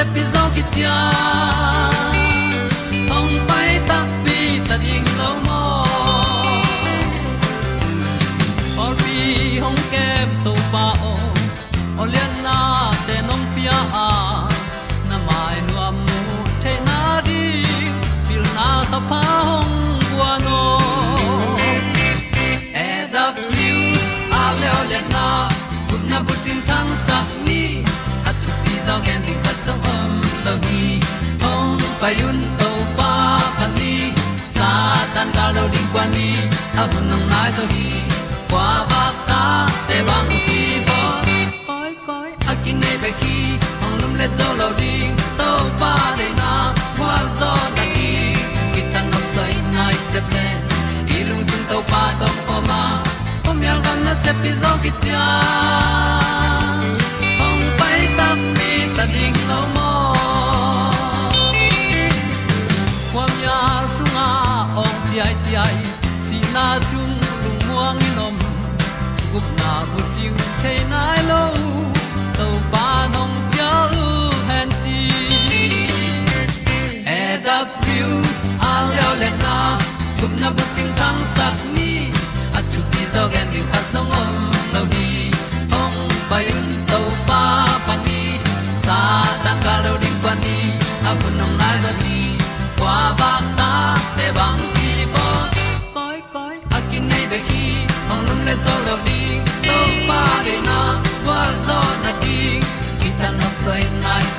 yal gam na se ki bu nang đi qua gi kwa ba ta te bang ki bo koi koi a kin nei be ki ong lum le zo lo di to pa de na kwa zo ta ki ki ta nok sai nai se ple i lung sun to pa tom ko ma. Pom yal gam na se pi zo ki tia chiu the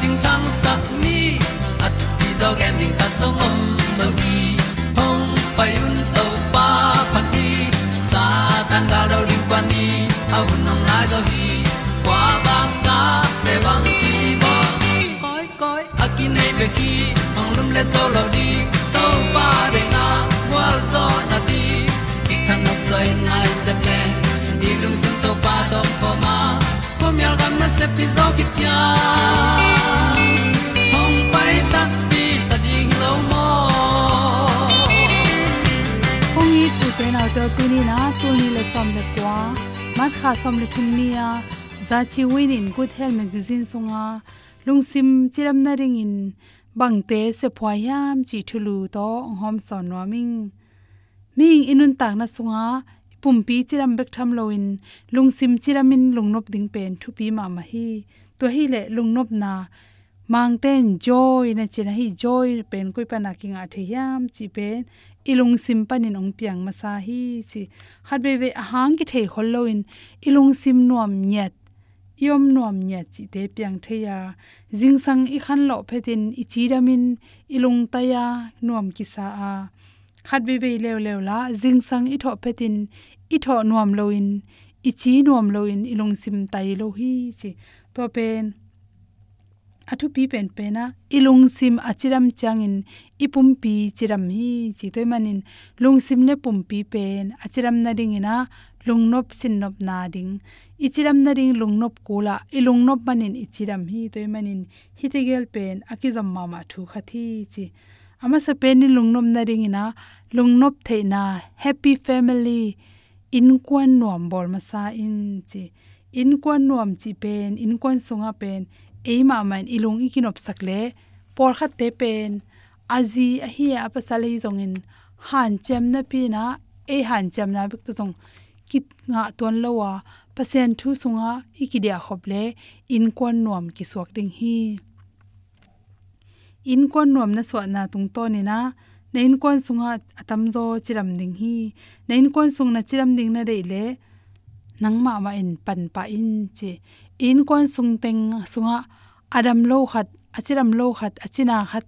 ting chang sat ni at ti zo gen ding ta so mom mo gi hong pai un to pa pa ti. Sa tan ga do ri pa ni. Au nong lai do gi kwa ba ta pe bang ti mo koi koi a ki nei pe ki hong lum le to lo di to pa de na wa zo na ti. Ki kan nok sai nai se ple ni lung sun to pa do pa ma. Po mi gam na se pi zo ki tia som le kwa, mat kha som le thun nia za chi win in good health magazine songa, lungsim chiram na ring in bangte se phwayam chi thulu to hom son noming ming. Inun tak na sunga pumpi chiram bek tham loin lungsim chiramin lungnop ding pen thu pi ma ma hi. To hi le lungnop na mangten joy na china hi joy pen koi pa na kinga the yam chi pen ilung sim panin ong piang ma sa hi chi hat be be hang ki thei holloin ilung sim nuam nyet yom nuam nyet chi te piang theya. Jingsang i khan lo phetin i chiramin ilung taya nuam ki sa a. Khat be be lew lew la, jingsang i tho phetin i tho nuam loin i chi nuam loin ilung sim tai lo hi, chi to pen athu pi pen pena, ilung sim achiram changin, ipum pi chiram hi chi toy manin. Lung sim le pum pi pen achiram na ring ina lungnop sinnop na ding ichiram na ring lungnop kula ilungnop manin ichiram hi toy manin. Hitegel pen akizam ma ma thu khathi chi ama sa pen ni lungnom na ring ina lungnop theina, happy family. In kwan nuam bol ma sa in chi. In kwan nuam chi pen, in kwan sunga pen eima man ilung ikinop sakle por khat te pen azi a hi apa sale zong in han chem na pi na e han chem na bik to zong kit nga ton lowa pasen thu sunga ikidia khople in kwan nuam ki suak ding hi. In kwan nuam na so na tung to ni na na in kwan sunga atam zo chiram ding hi. Na in kwan sung na chiram ding na dei le, nang ma ma in pan pa in che in kon sung teng sunga, adam lo khat, achiram lo khat, achina khat.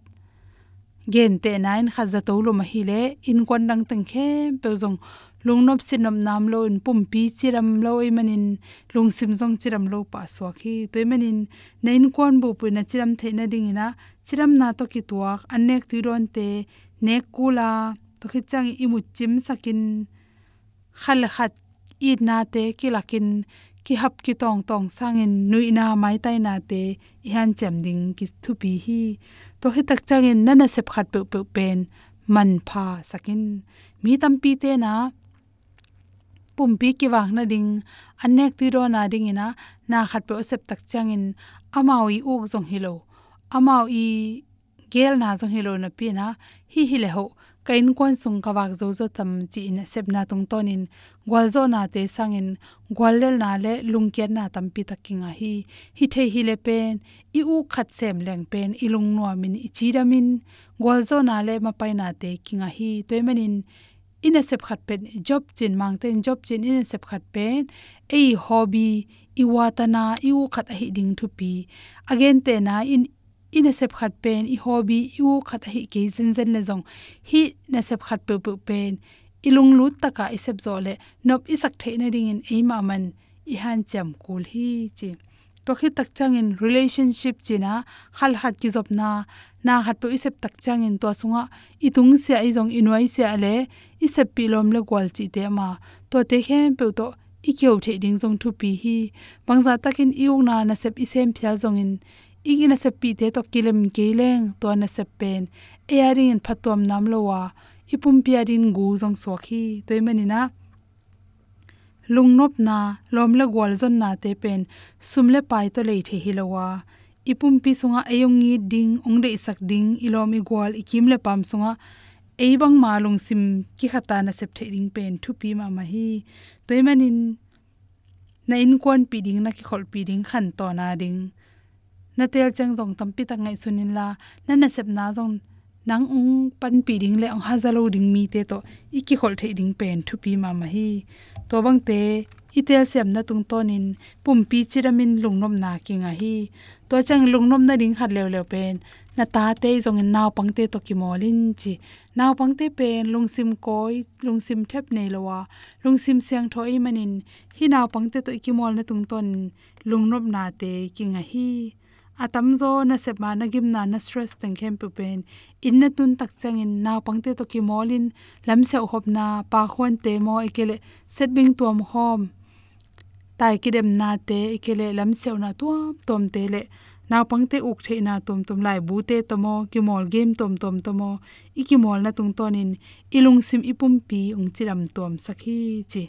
Gen te nain kha za to lo mahile hi in kon dang teng khem pe zong. Lungnop sinom nam lo in pumpi chiram lo i manin lungsim jong chiram lo pa so khi. Toy manin nain kon bu pu na chiram theina ding ina. Chiram na to ki tuak anek tu ron te ne kula to khi chang i mu chim sakin. Khal khat, i na te kilakin ki hap ki tong tong sangin nui na mai tai na te, ihan chem ding ki thu pi hi. To he tak changin nana sep khat pe pe pen, man pha sakin. Mi tam pi te na pumpi ki wang na ding anek ti ro na ding ina, na khat pe sep tak changin amau i uk zong hilo amau i gel na zong hilo na pi na, hi hi le ho kain kon sung ka wak zo zo tam chi in sep na tung tonin gwal zo na te sangin gwal lel na le lung lungken na tam pi takinga hi. Hi the hi le pen. I u khat sem leng pen. I lung no min. I chi ramin gwal zo na le ma pai na te kinga hi. Toimanin ina sep khat pen. Job chin mang ten. Job chin ina sep khat pen. Ei hobby. I watana i u khat a hi ding thu pi. Again te na in ina sep khat pen, i hobby u khat hi ke zen zen le zong. Hi na sep khat pe pe pen. Ilung lut taka i sep zo le. Nop i sak theina ding in e ma man. I han cham kul hi chi. To khi tak chang in relationship china khal hat ki zop na na hat pe isep tak chang in to sunga itung se ai jong inoi se ale isep pilom le gwal chi te ma. To te khem pe to i ikyo the ding jong thu pi hi. Bangza takin iung na na sep isem phial jong in igina sep pi te to kilem keleng to na sep pen e aring in phatom nam lo wa ipum pi arin gu jong so khi toimani na lungnop na lomle gwal zon na te pen sumle pai to le the hilowa ipum pi sunga ayongi ding ongde isak ding ilomi gwal ikim le pam sunga eibang malung sim ki khata na sep the ding pen thu pi ma ma hi toimanin na in kon pi ding na ki khol pi ding khan to na ding na tel chang jong tam pi ta ngai sunin la, na na sep na jong nang ung pan pi ding le ong hazalo ding mi te to, iki khol the ding pen thu pi ma ma hi. To bang te itel sem na tung tonin pum pi chiramin lungnom na kinga hi. To chang lungnom na ding khat lew lew pen, na ta te jong in naw pangte to ki molin chi. Naw pangte pen lungsim koi lungsim thep nei lowa lungsim siang thoi manin hi naw pangte to ki mol na tung ton lungnom na te kinga hi atam zo na sep ma na gim na na stress teng khem pu pen in na tun tak chang in naw pangte to ki molin lam se hop na pa khon te mo ikele set bing tuam hom. Tai ki dem na te ikele lam se na tuam tom te le. Naw pangte uk the na tom tom lai bu te tomo ki mol game tom tom tomo iki mol na tung ton in ilung sim ipum pi ung chiram tom sakhi chi.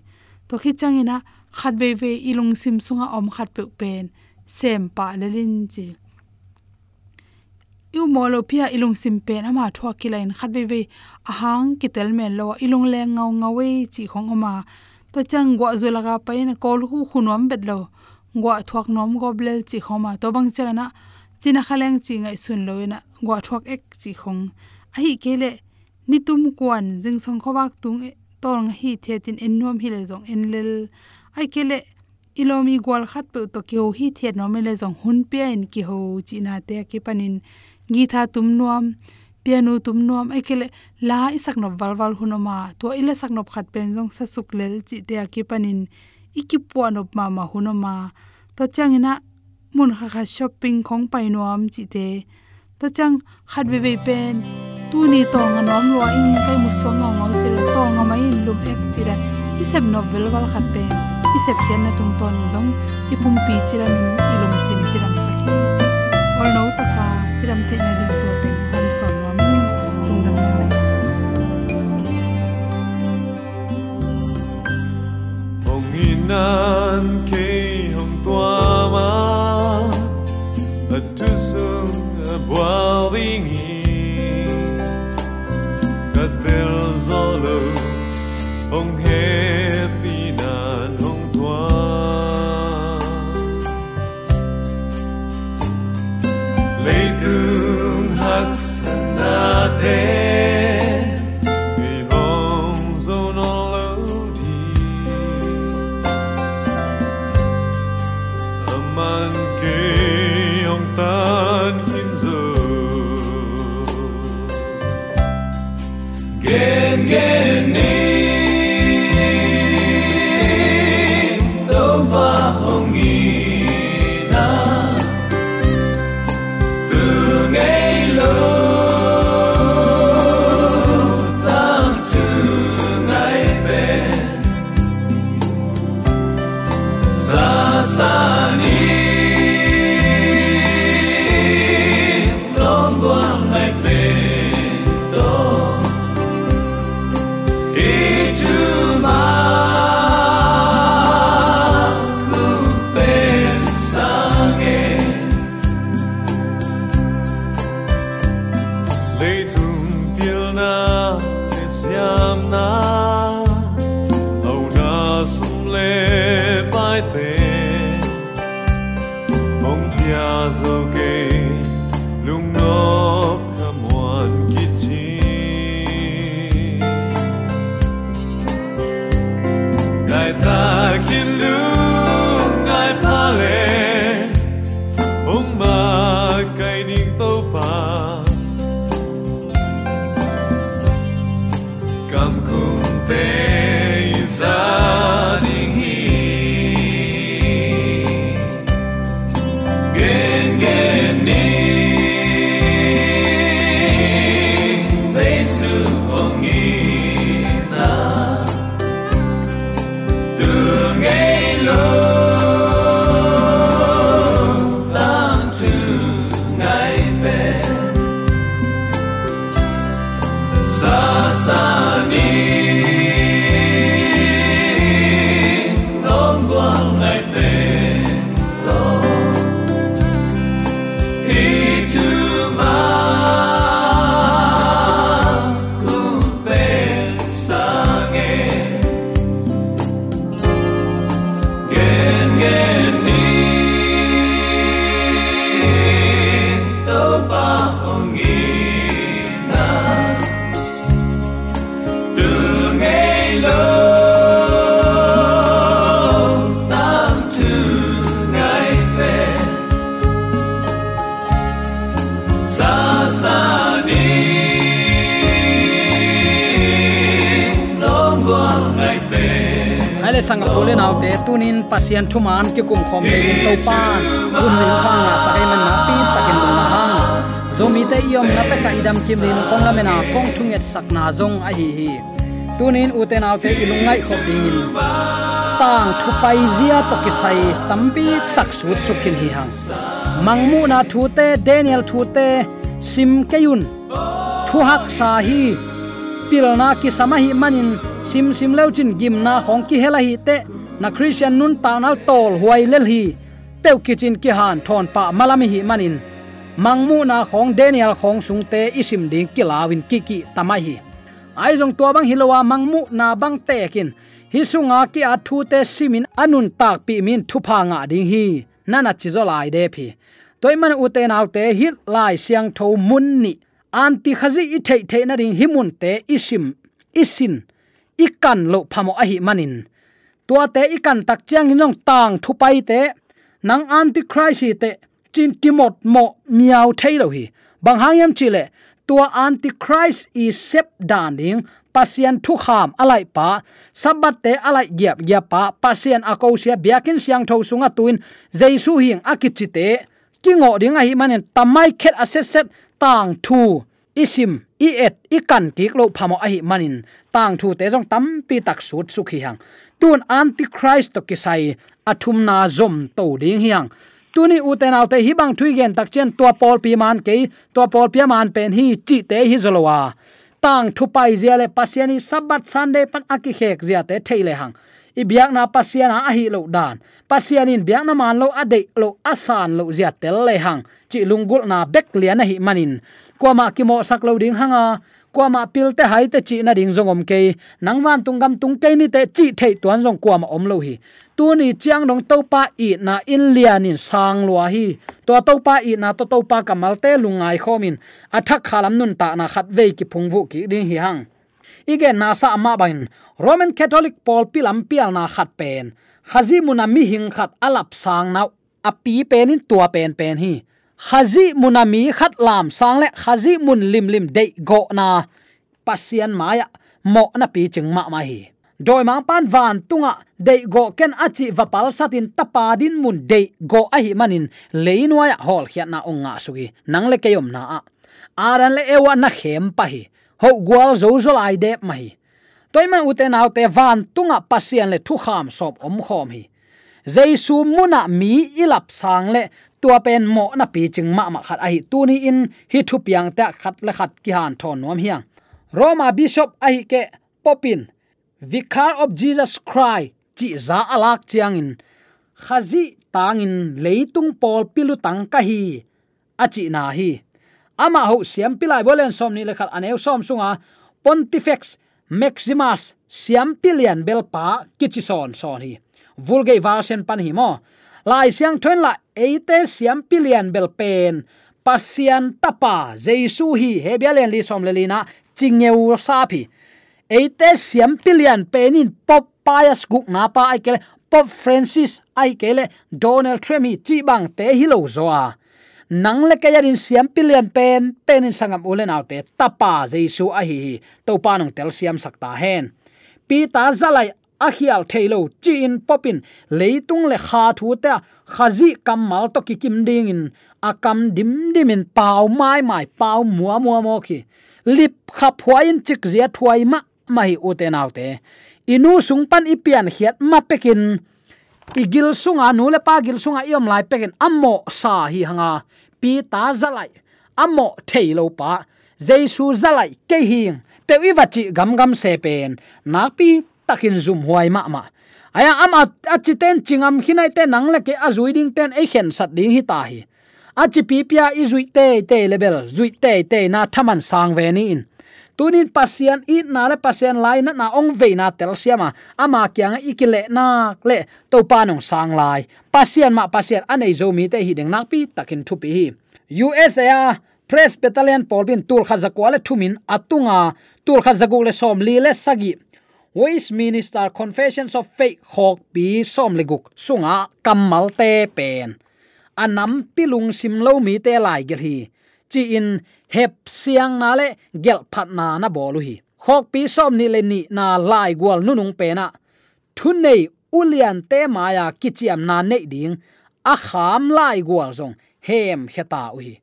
To khi changina, khat ve ve ilung sim sunga om khat pe pen. Sem pa lelin chi yu molo pia ilung sim pen ama thwa kilain khat ve ve ahang kitel men lo ilung le ngau ngawe chi khong ama to chang gwa zo laga pain kol hu khunom bet lo gwa thwak nom goblel chi khoma to bang chana china khaleng chi ngai sun loina gwa thwak ek chi khong a hi kele ni tum kwan jing song khowak tung tong hi thetin en nom hi le jong en lel ai kele ilomi gwal khat pe to ki ho hi the no me le jong hun pe in ki ho chi na te ki panin gi tha tum nuam pe nu tum nuam, ai kele la i sak no wal wal hunoma to ile sak no khat pen jong sa suk lel chi te ki panin iki po op ma ma hunoma to changina mun kha kha shopping khong pai nuam chi te. To chang khat ve ve pen, tu ni to nga nom lo in kai mu so nga nga chi to nga mai in lum ek chi ra isep novel wal khat pen i sep khian na tung ton zong ipum pi chiram ilung sim chiram sakhi. Ol no taka chiram te na ding to te han son wa mi tung dang na mai. Hồng inan ke hong tua ma at tu sung a boiling katel zolo ong he tunin pasian thuman ki kum khom le in to pan un min khang na sai man na pi takin na hang. Zomi te yom na pe ka idam kim din kong na mena kong thunget sak na zong a hi hi. Tunin uten autte ilungai khop din tang thu pai zia to ki sai tambi tak su sukin hi hang. Mangmu na thu te, daniel thu te, sim kayun thu hak sa hi. Pilna ki samahi manin, sim sim leuchin gimna khong ki hela hi te. Na christian nun ta nal tol huai lel hi peu kitchen ki han thon pa malami hi manin mangmu na khong daniel khong sung te isim ding ki lawin ki ki tamai hi ai jong to bang hilowa mangmu na bang te kin hi sunga ki a thu te simin anun tak pi min thupa nga ding hi nana chizolai de phi toy man u te naw te hit lai siang tho mun ni anti khazi i thei thei na ding himun te isim isin ikan lo phamo a hi manin tua te ikan tak chiang hinong tang thu pai te. Nang anti christ te, chin kimot mo miao thei lo hi. Bang hangem chile tua anti christ i sep dan pasien thu kham alai pa. Sabat te alai giap giap pa, pasien ako sia biakin siang tho sunga tuin, jesu hing akichite kingo ding a hi manen tamai khet aseset tang thu, isim i et, i kan ki lo phamo a hi manin. Tang thu te jong tam pi tak sut su khi hang. Tun antichrist to kisai athum na zom to ding hiang tuni uten autte hi bang thui gen tak chen tua pol pi man ke, tua pol pi man pen hi chi te hi zolowa tang thu pai zia le pasiani sabat sunday pan aki khek zia te theile hang i biak na pasiana a hi lo dan. Pasianin biak na man lo ade lo asan lo zia tel le hang. Chi lungul na bek lian hi manin. Kwa ma ki mo sak lo ding hanga. Kwa ma pil te hai te chi na ding zongom ke nang van tung gam tung ke ni te chi thei tuan zong kwa ma om lo hi. Tu ni chiang dong to pa i na in lian in sang lua hi. To to pa i na to to pa kamal te lungai khomin athak khalam nun ta na khat ve ki phungvu ki ding hi hang ige nasa ama bangin roman catholic paul pilam pial na khat pen. Khazi muna mi hing khat alap sang na api pen in tua pen pen hi. Khazi munami khat lam sang le khazi mun lim lim de go na. Pasian maya mo na pi ching ma ma hi. Doi mang pan van tunga de go ken achi vapal satin tapa din mun de go a hi manin. Leinwa ya hol hiat na onga sugi. Nang le keyom na a. Aran le ewa na khem pa hi. Ho gwal zo zo lai de mai toy man uten autte van tunga pasian le thu kham sop om khom hi jaisu muna mi ilap sang le tua pen mo na pi ching ma ma khat ai tu ni in hi thu piang ta khat le khat ki han thon nom hiang roma bishop ai ke popin vicar of jesus christ chi za alak chiang in khazi tangin leitung pol pilu tang ka hi achi na hi ama ho siam pilai bolen som ni lekhat aneu som sunga. Pontifex maximus siam pilian belpa kichison son hi. Vulgei version pan hi mo. Lai siang thon la eite siam pilian belpen. Pasian tapa jesu hi hebialen li som lelina chingeu sa phi eite siam pilian penin pop pius guk na pa ai kele pop francis ai kele donald trump hi chi bang te hi lo zoa nang le kayarin siam pilian pen penin sangam ulen autte tapa jesu a hi to panong tel siam sakta hen. Pi ta zalai a thailo chi chin popin. Leitung le kha thu ta khazi kamal to ki kim ding in. Akam dim dim in pau mai mai, pau mua mua mo khi. Lip kha phuain chik zia thuai ma mai u te nau te. Inu sung pan ipian hiat ma pekin igil sunga nu le pa gil sunga iom lai pekin ammo sa hi hanga. Pi ta zalai. Ammo thailo pa. Jesu zalai, ke hing pe wi wachi gam gam se pen. Na pi takin zum huai ma ma. Aya ama achiten chingam khinai te nang le ke azui ding ten e khen sat ding hi ta hi. Achi pi pia izui te te level, zui te te na thaman sang ve ni in tunin pasian i na le pasian lai na na ong ve na tel siama ama kyang ikile na le to panong sang lai. Pasian ma pasian anei zo mi te hi ding nak pi, takin thu pi hi. Usa Battalion polbin tul khazakwa le thumin atunga tul khazagu le som li le sagi Westminster Confessions of Faith khok pi som leguk sunga kamal te pen. Anam pilung sim lo mi te lai gel hi chi in hep siang na le gel phat na na bolu hi. Khok pi som ni le ni na lai gwal nunung pe na. Thun nei ulian te maya kichiam na nei ding. A kham lai gwal zong hem heta u hi.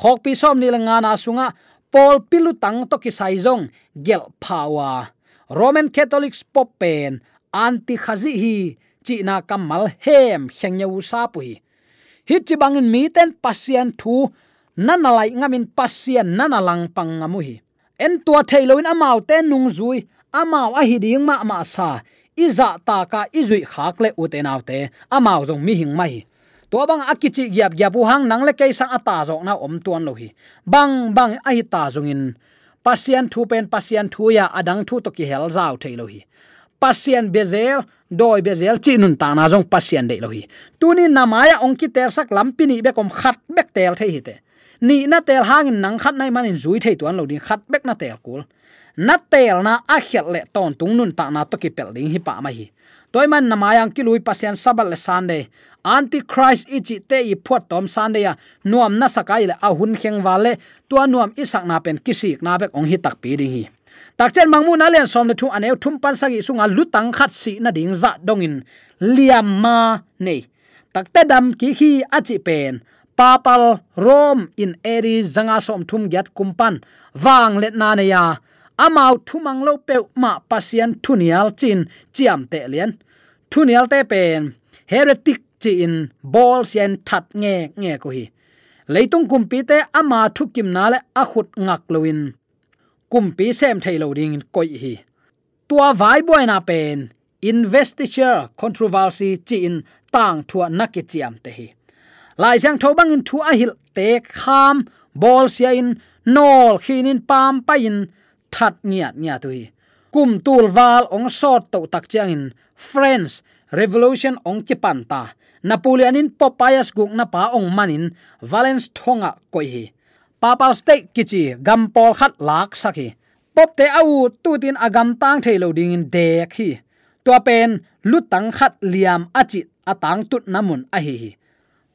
Khok pi som ni le nga na sunga pol pilu tang to ki sai zong gel phawa roman catholics pop pen, anti khazi hi, chi na kamal hem hengeu sa pui hi. Chi bangin mi ten pasian thu nana lai ngamin pasien nana lang pang ngamu hi en tua thailoin amau te nung zui amau a hi ding ma ma sa. Iza ta ka izui khak le uten autte amau jong mi hing mai. To bang akichi gyap gyapu hang nang le kaisa ata zo na om tuan lo hi. Bang bang a hi ta zong in. Pasien thu pen, pasien thu ya adang thu to ki hel zau thailo hi pasien bezel, doi bezel chi nun ta na jong pasien de lo hi. Tuni namaya ongki ter sak lampini be kom khat bek tel thei hi te ni na tel hangin nang khat nai manin zui thei tuan lo ding khat bek na tel kul. Na tel na a khiat le ton tung nun ta na to ki pel ding hi pa ma hi. Toy man namayang ki lui pasian sabal le sande antichrist ichi te i phot tom sande ya nuam na sakai le a hun kheng wale tua nuam isak na pen kisik na bek ong hi tak pi ding hi. Tak chen mangmu na len som le thu aneu thum pan sagi sunga lutang khat si na ding za dongin liam ma nei. Takte dam ki hi achi pen papal rom in eri zanga som thum gyat kumpan. Wang let na ne ya. Amau thumang lo pe ma pasian thunial chin chiam te lian thunial te pen. Heretic chi in bol sian that nge nge ko hi. Leitung kumpi te ama thukim na le a khut ngak loin kumpi sem thailo ding koi hi. Tua vai boy na pen. Investiture controversy chi in tang thua nakichiam te hi lai sang tho băng in thu a hil te kham bol sia in nol khin in pam pa in that ngiat nya tu cùng kum tul wal ong sot to tak chiang in friends revolution ong ki pan ta. Napoleon in popayas guk na pa ong manin valence thonga koi hi. Papal state kichi gampol khat lak sakhi pop te au tu tin agam tang thailo ding in dek hi. Tua pen lutang khat liam achi atang tut namun a hi hi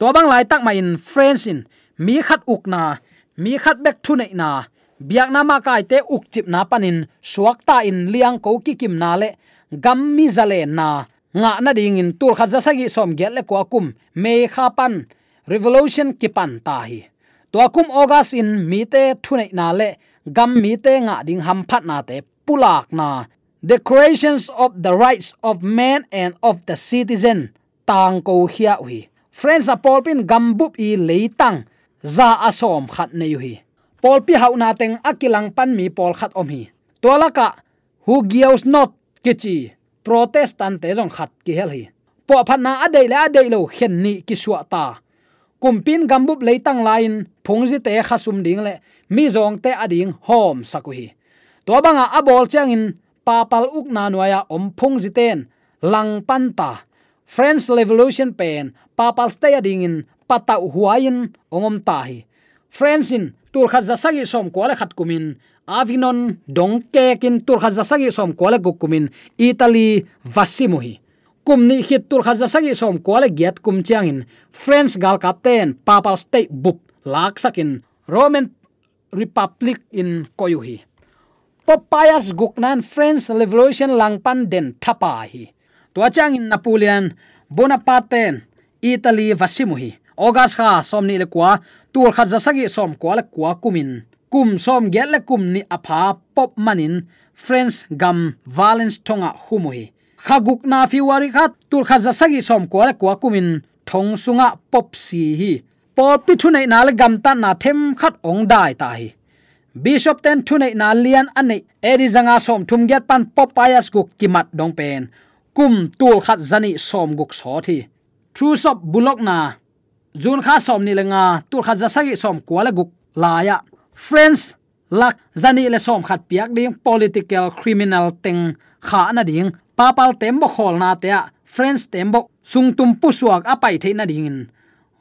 to bang lai tak ma in friends in. Mi khat uk na, mi khat bek thu nei na. Biak na ma kai te uk chip na panin suak ta in liang ko ki kim na le. Gam mi zale na. Nga na ding in tul khat zasagi som gel le ko akum me kha pan. Revolution ki pan ta hi. To akum august in mi te thu nei na le. Gam mi te nga ding ham phat na te pulak na. The creations of the rights of man and of the citizen. Tang ko hia hui friends a paul pin gambup i leitang za asom khat nei hi. Paul pi hau na teng akilang pan mi paul khat om hi. Tolaka hu gives not? kichi protestant te jong khat ki hel hi. Po phat na adei le adei lo khen ni ki suwa ta. Kumpin gambup leitang lain phungji te khasum ding le, mi zong te ading hom sakuhi to banga abol changin papal uk na nuaya om phungji ten, lang pan ta friends revolution pen, papal stay ading in pata huain ongom ta hi friends in tur khat zasagi som ko le khat kumin avinon dongke kin tur khat zasagi som ko le gukumin italy, vasimuhi. Kumni hit tur khat zasagi som ko le giat kum chiangin, friends gal captain papal state bup lak sakin, roman republic in koyuhi. Popayas guknan friends revolution langpan den thapa hi tua chang in napoleon bonaparte italy, vasimuhi. August ha somni le kwa tur khat jasagi som kwa le kwa kumin. Kum som gel le kum ni apha, pop manin friends gam valence tonga humuhi. Khaguk na fi wari khat tur khat jasagi som kwa le kwa kumin, thong sunga pop si hi pop pi thu nei na le gam ta na them khat ong dai ta hi. Bishop ten thu nei na lian ane eri zanga som thum get pan pop payas guk kimat dong pen kum tul khat zani som guk so thi. True sop bulok na. Jun kha som ni lenga tur kha jasagi som kwala e guk laya friends, lak zani le som khat piak ding. Political criminal teng kha na ding. Papal tembo khol na te friends tembo sungtum pusuak apai the na ding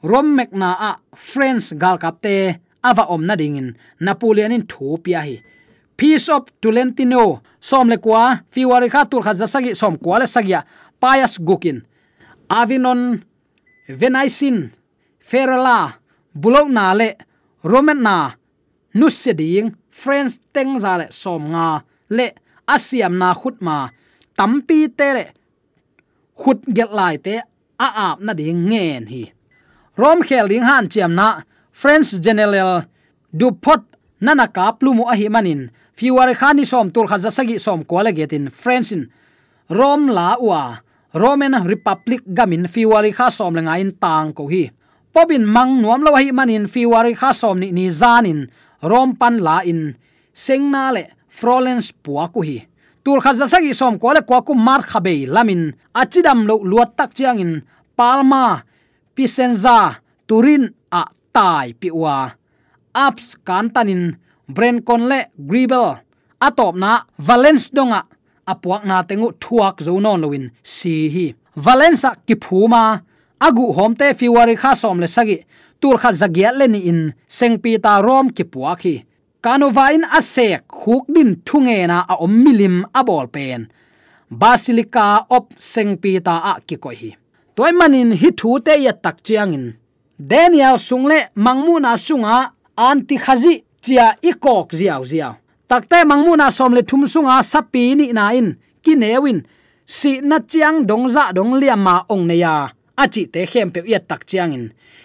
rom mek na a. Friends gal kap te. Ava om na ding napoleon in thu pia hi piece of Tulentino, som le kwa fiwari kha tur kha jasagi som kwala sagya pious gukin. Avinon venaisin. Ferala bulok na le roman na friends teng za le som nga le. Asiam na khut ma. Tampi te le. Khut gel lai te. A ap na ding ngen hi. Rom khel ding han chiam na. Friends general dupot nana ka plumu a hi manin. Fiwar khani som tur khaza sagi som kwala getin. Friends in rom la wa roman republic gamin fiwari kha som lenga in tang ko hi. Pobin mang nuam lo hi manin fiwari kha som ni ni zanin. Rom pan la in. Sengna le frolens puwa ku hi. Tur kha zasagi som kwala kwa ku mar khabe lamin. Achidam lo luat tak chiang in palma pisenza turin a tai piwa apps kantanin bren kon le gribel atop na valence donga. Apuak na tengu thuak zo non loin si hi. Valensa ki phuma agu homte fiwari kha som le sagi. Tur kha zagia le ni in sengpi ta rom ki puaki kanova in asek khuk din thunge na a om milim bol pen. Basilica op sengpi ta a ki ko hi. Toy manin hi thu te ya tak chiang in. Daniel sungle mangmu na sunga anti khazi chia ikok ziaw ziaw. Takte mangmu na somle thumsunga sapi ni na in. Ki newin si na chiang dongza dong liam ma ong ne ya. Achi te khem pe yat tak chiang in.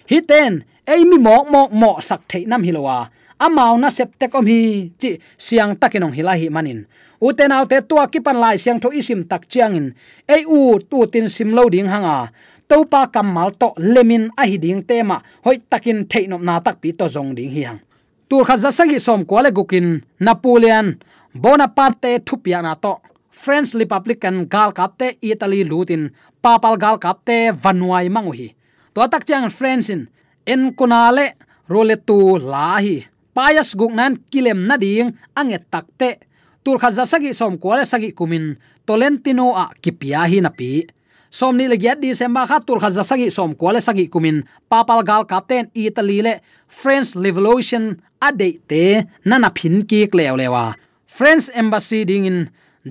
Hi ten, ei mi mok mok mo sak thei nam hilowa amau na sep te kom hi. Chi siang takinong hilahi manin uten autte tua ki pan lai siang tho isim tak chiang in. Ei u tu tin sim loading hanga topa kamal to lemin a hi ding tema hoi takin theinom na tak pi to zong ding hi hang. Tur kha zasagi som kwale gukin napoleon, bonaparte thupia na to. French republican gal kapte italy lutin, papal gal kapte vanuai manguhi to tak chang french in, en kunale role tu lahi payas guknan kilem na ding, anget takte tur kha zasagi som kwale sagi kumin, tolentino a kipia hi na pi som ni le giat di kha tur kha zasagi som kwale sagi kumin. Papal gal captain italy le french revolution ade te nana phin ki klew lewa french embassy ding in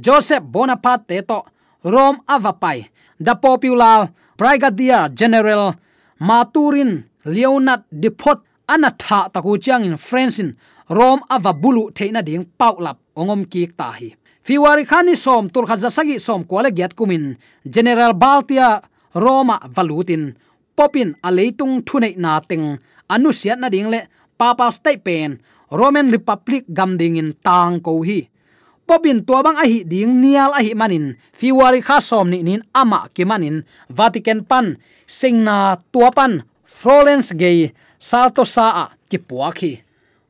joseph bonaparte to rome avapai the popular brigadier general maturin leonard depot anatha taku chiang in french in rome avabulu theina ding paulap ongom ki ta hi fiwari khani som, tur kha jasagi som kwale giat kumin. General baltia, roma valutin. Popin aleitung thune na teng. Anusia na ding le papal state pen. Roman republic gam ding in tang ko hi. Popin to bang a hi ding nial a hi manin. Fiwari kha som ni nin ama ki manin. Vatican pan singna tua pan, florence gay, salto saa ki puakhi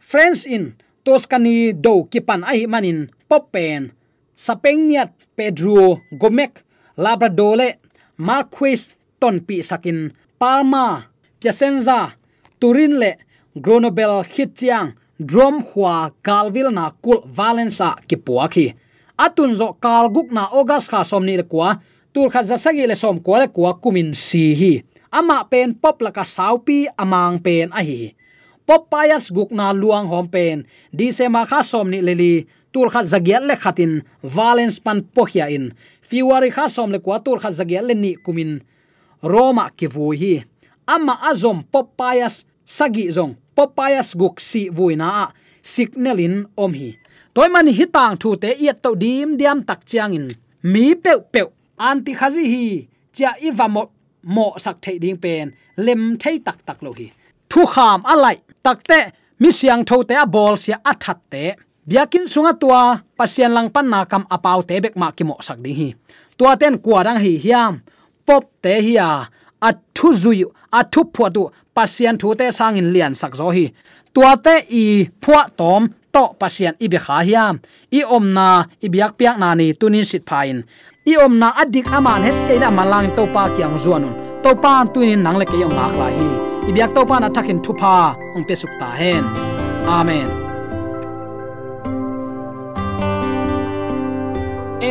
friends in toscani do kipan a hi manin popen sapengniat pedro gomek labradole marquis tonpi sakin, palma, piacenza turin le gronobel khitchiang drom khwa kalvil na kul valensa ki puakhi atun zo kalguk na august kha somni le kwa tur kha zasagi le som ko le kwa kumin si hi. Ama pen pop laka saupi, amang pen a hi pop payas guk na luang hom pen. Di se ma kha somni le li tur kha zagiat le khatin valence pan pohia in. Fiwari kha som le kwa tur kha zagiat le ni kumin. Roma ki vu hi. Ama azom popayas, sagi zong popayas guk si vuina a. Signalin om hi. Toy man hi tang thu te yet to dim diam tak chiang in. Mi pe pe anti khazi hi. Cha iwa mo mo sak thei ding pen, lem thei tak tak lo hi. Thu kham alai takte mi siang tho te a bol sia athat te biakin sunga tua pasian lang pan na kam apau te bek ma ki mo sak ding hi. Tua ten kwa dang hi hiam, pop te hiya a thu zui a thu phwa tu pasian thu te sang in lian sak zo hi. Tua te i phua tom, to pasian i be kha hiam. I om na, i biak piak na ni tunin sit phain i om na adik aman het ke na malang to pa kyang zuanun to pa tunin nang le ke yong ngak la hi. I biak to pa na takin thu ong pe suk ta hen. Amen.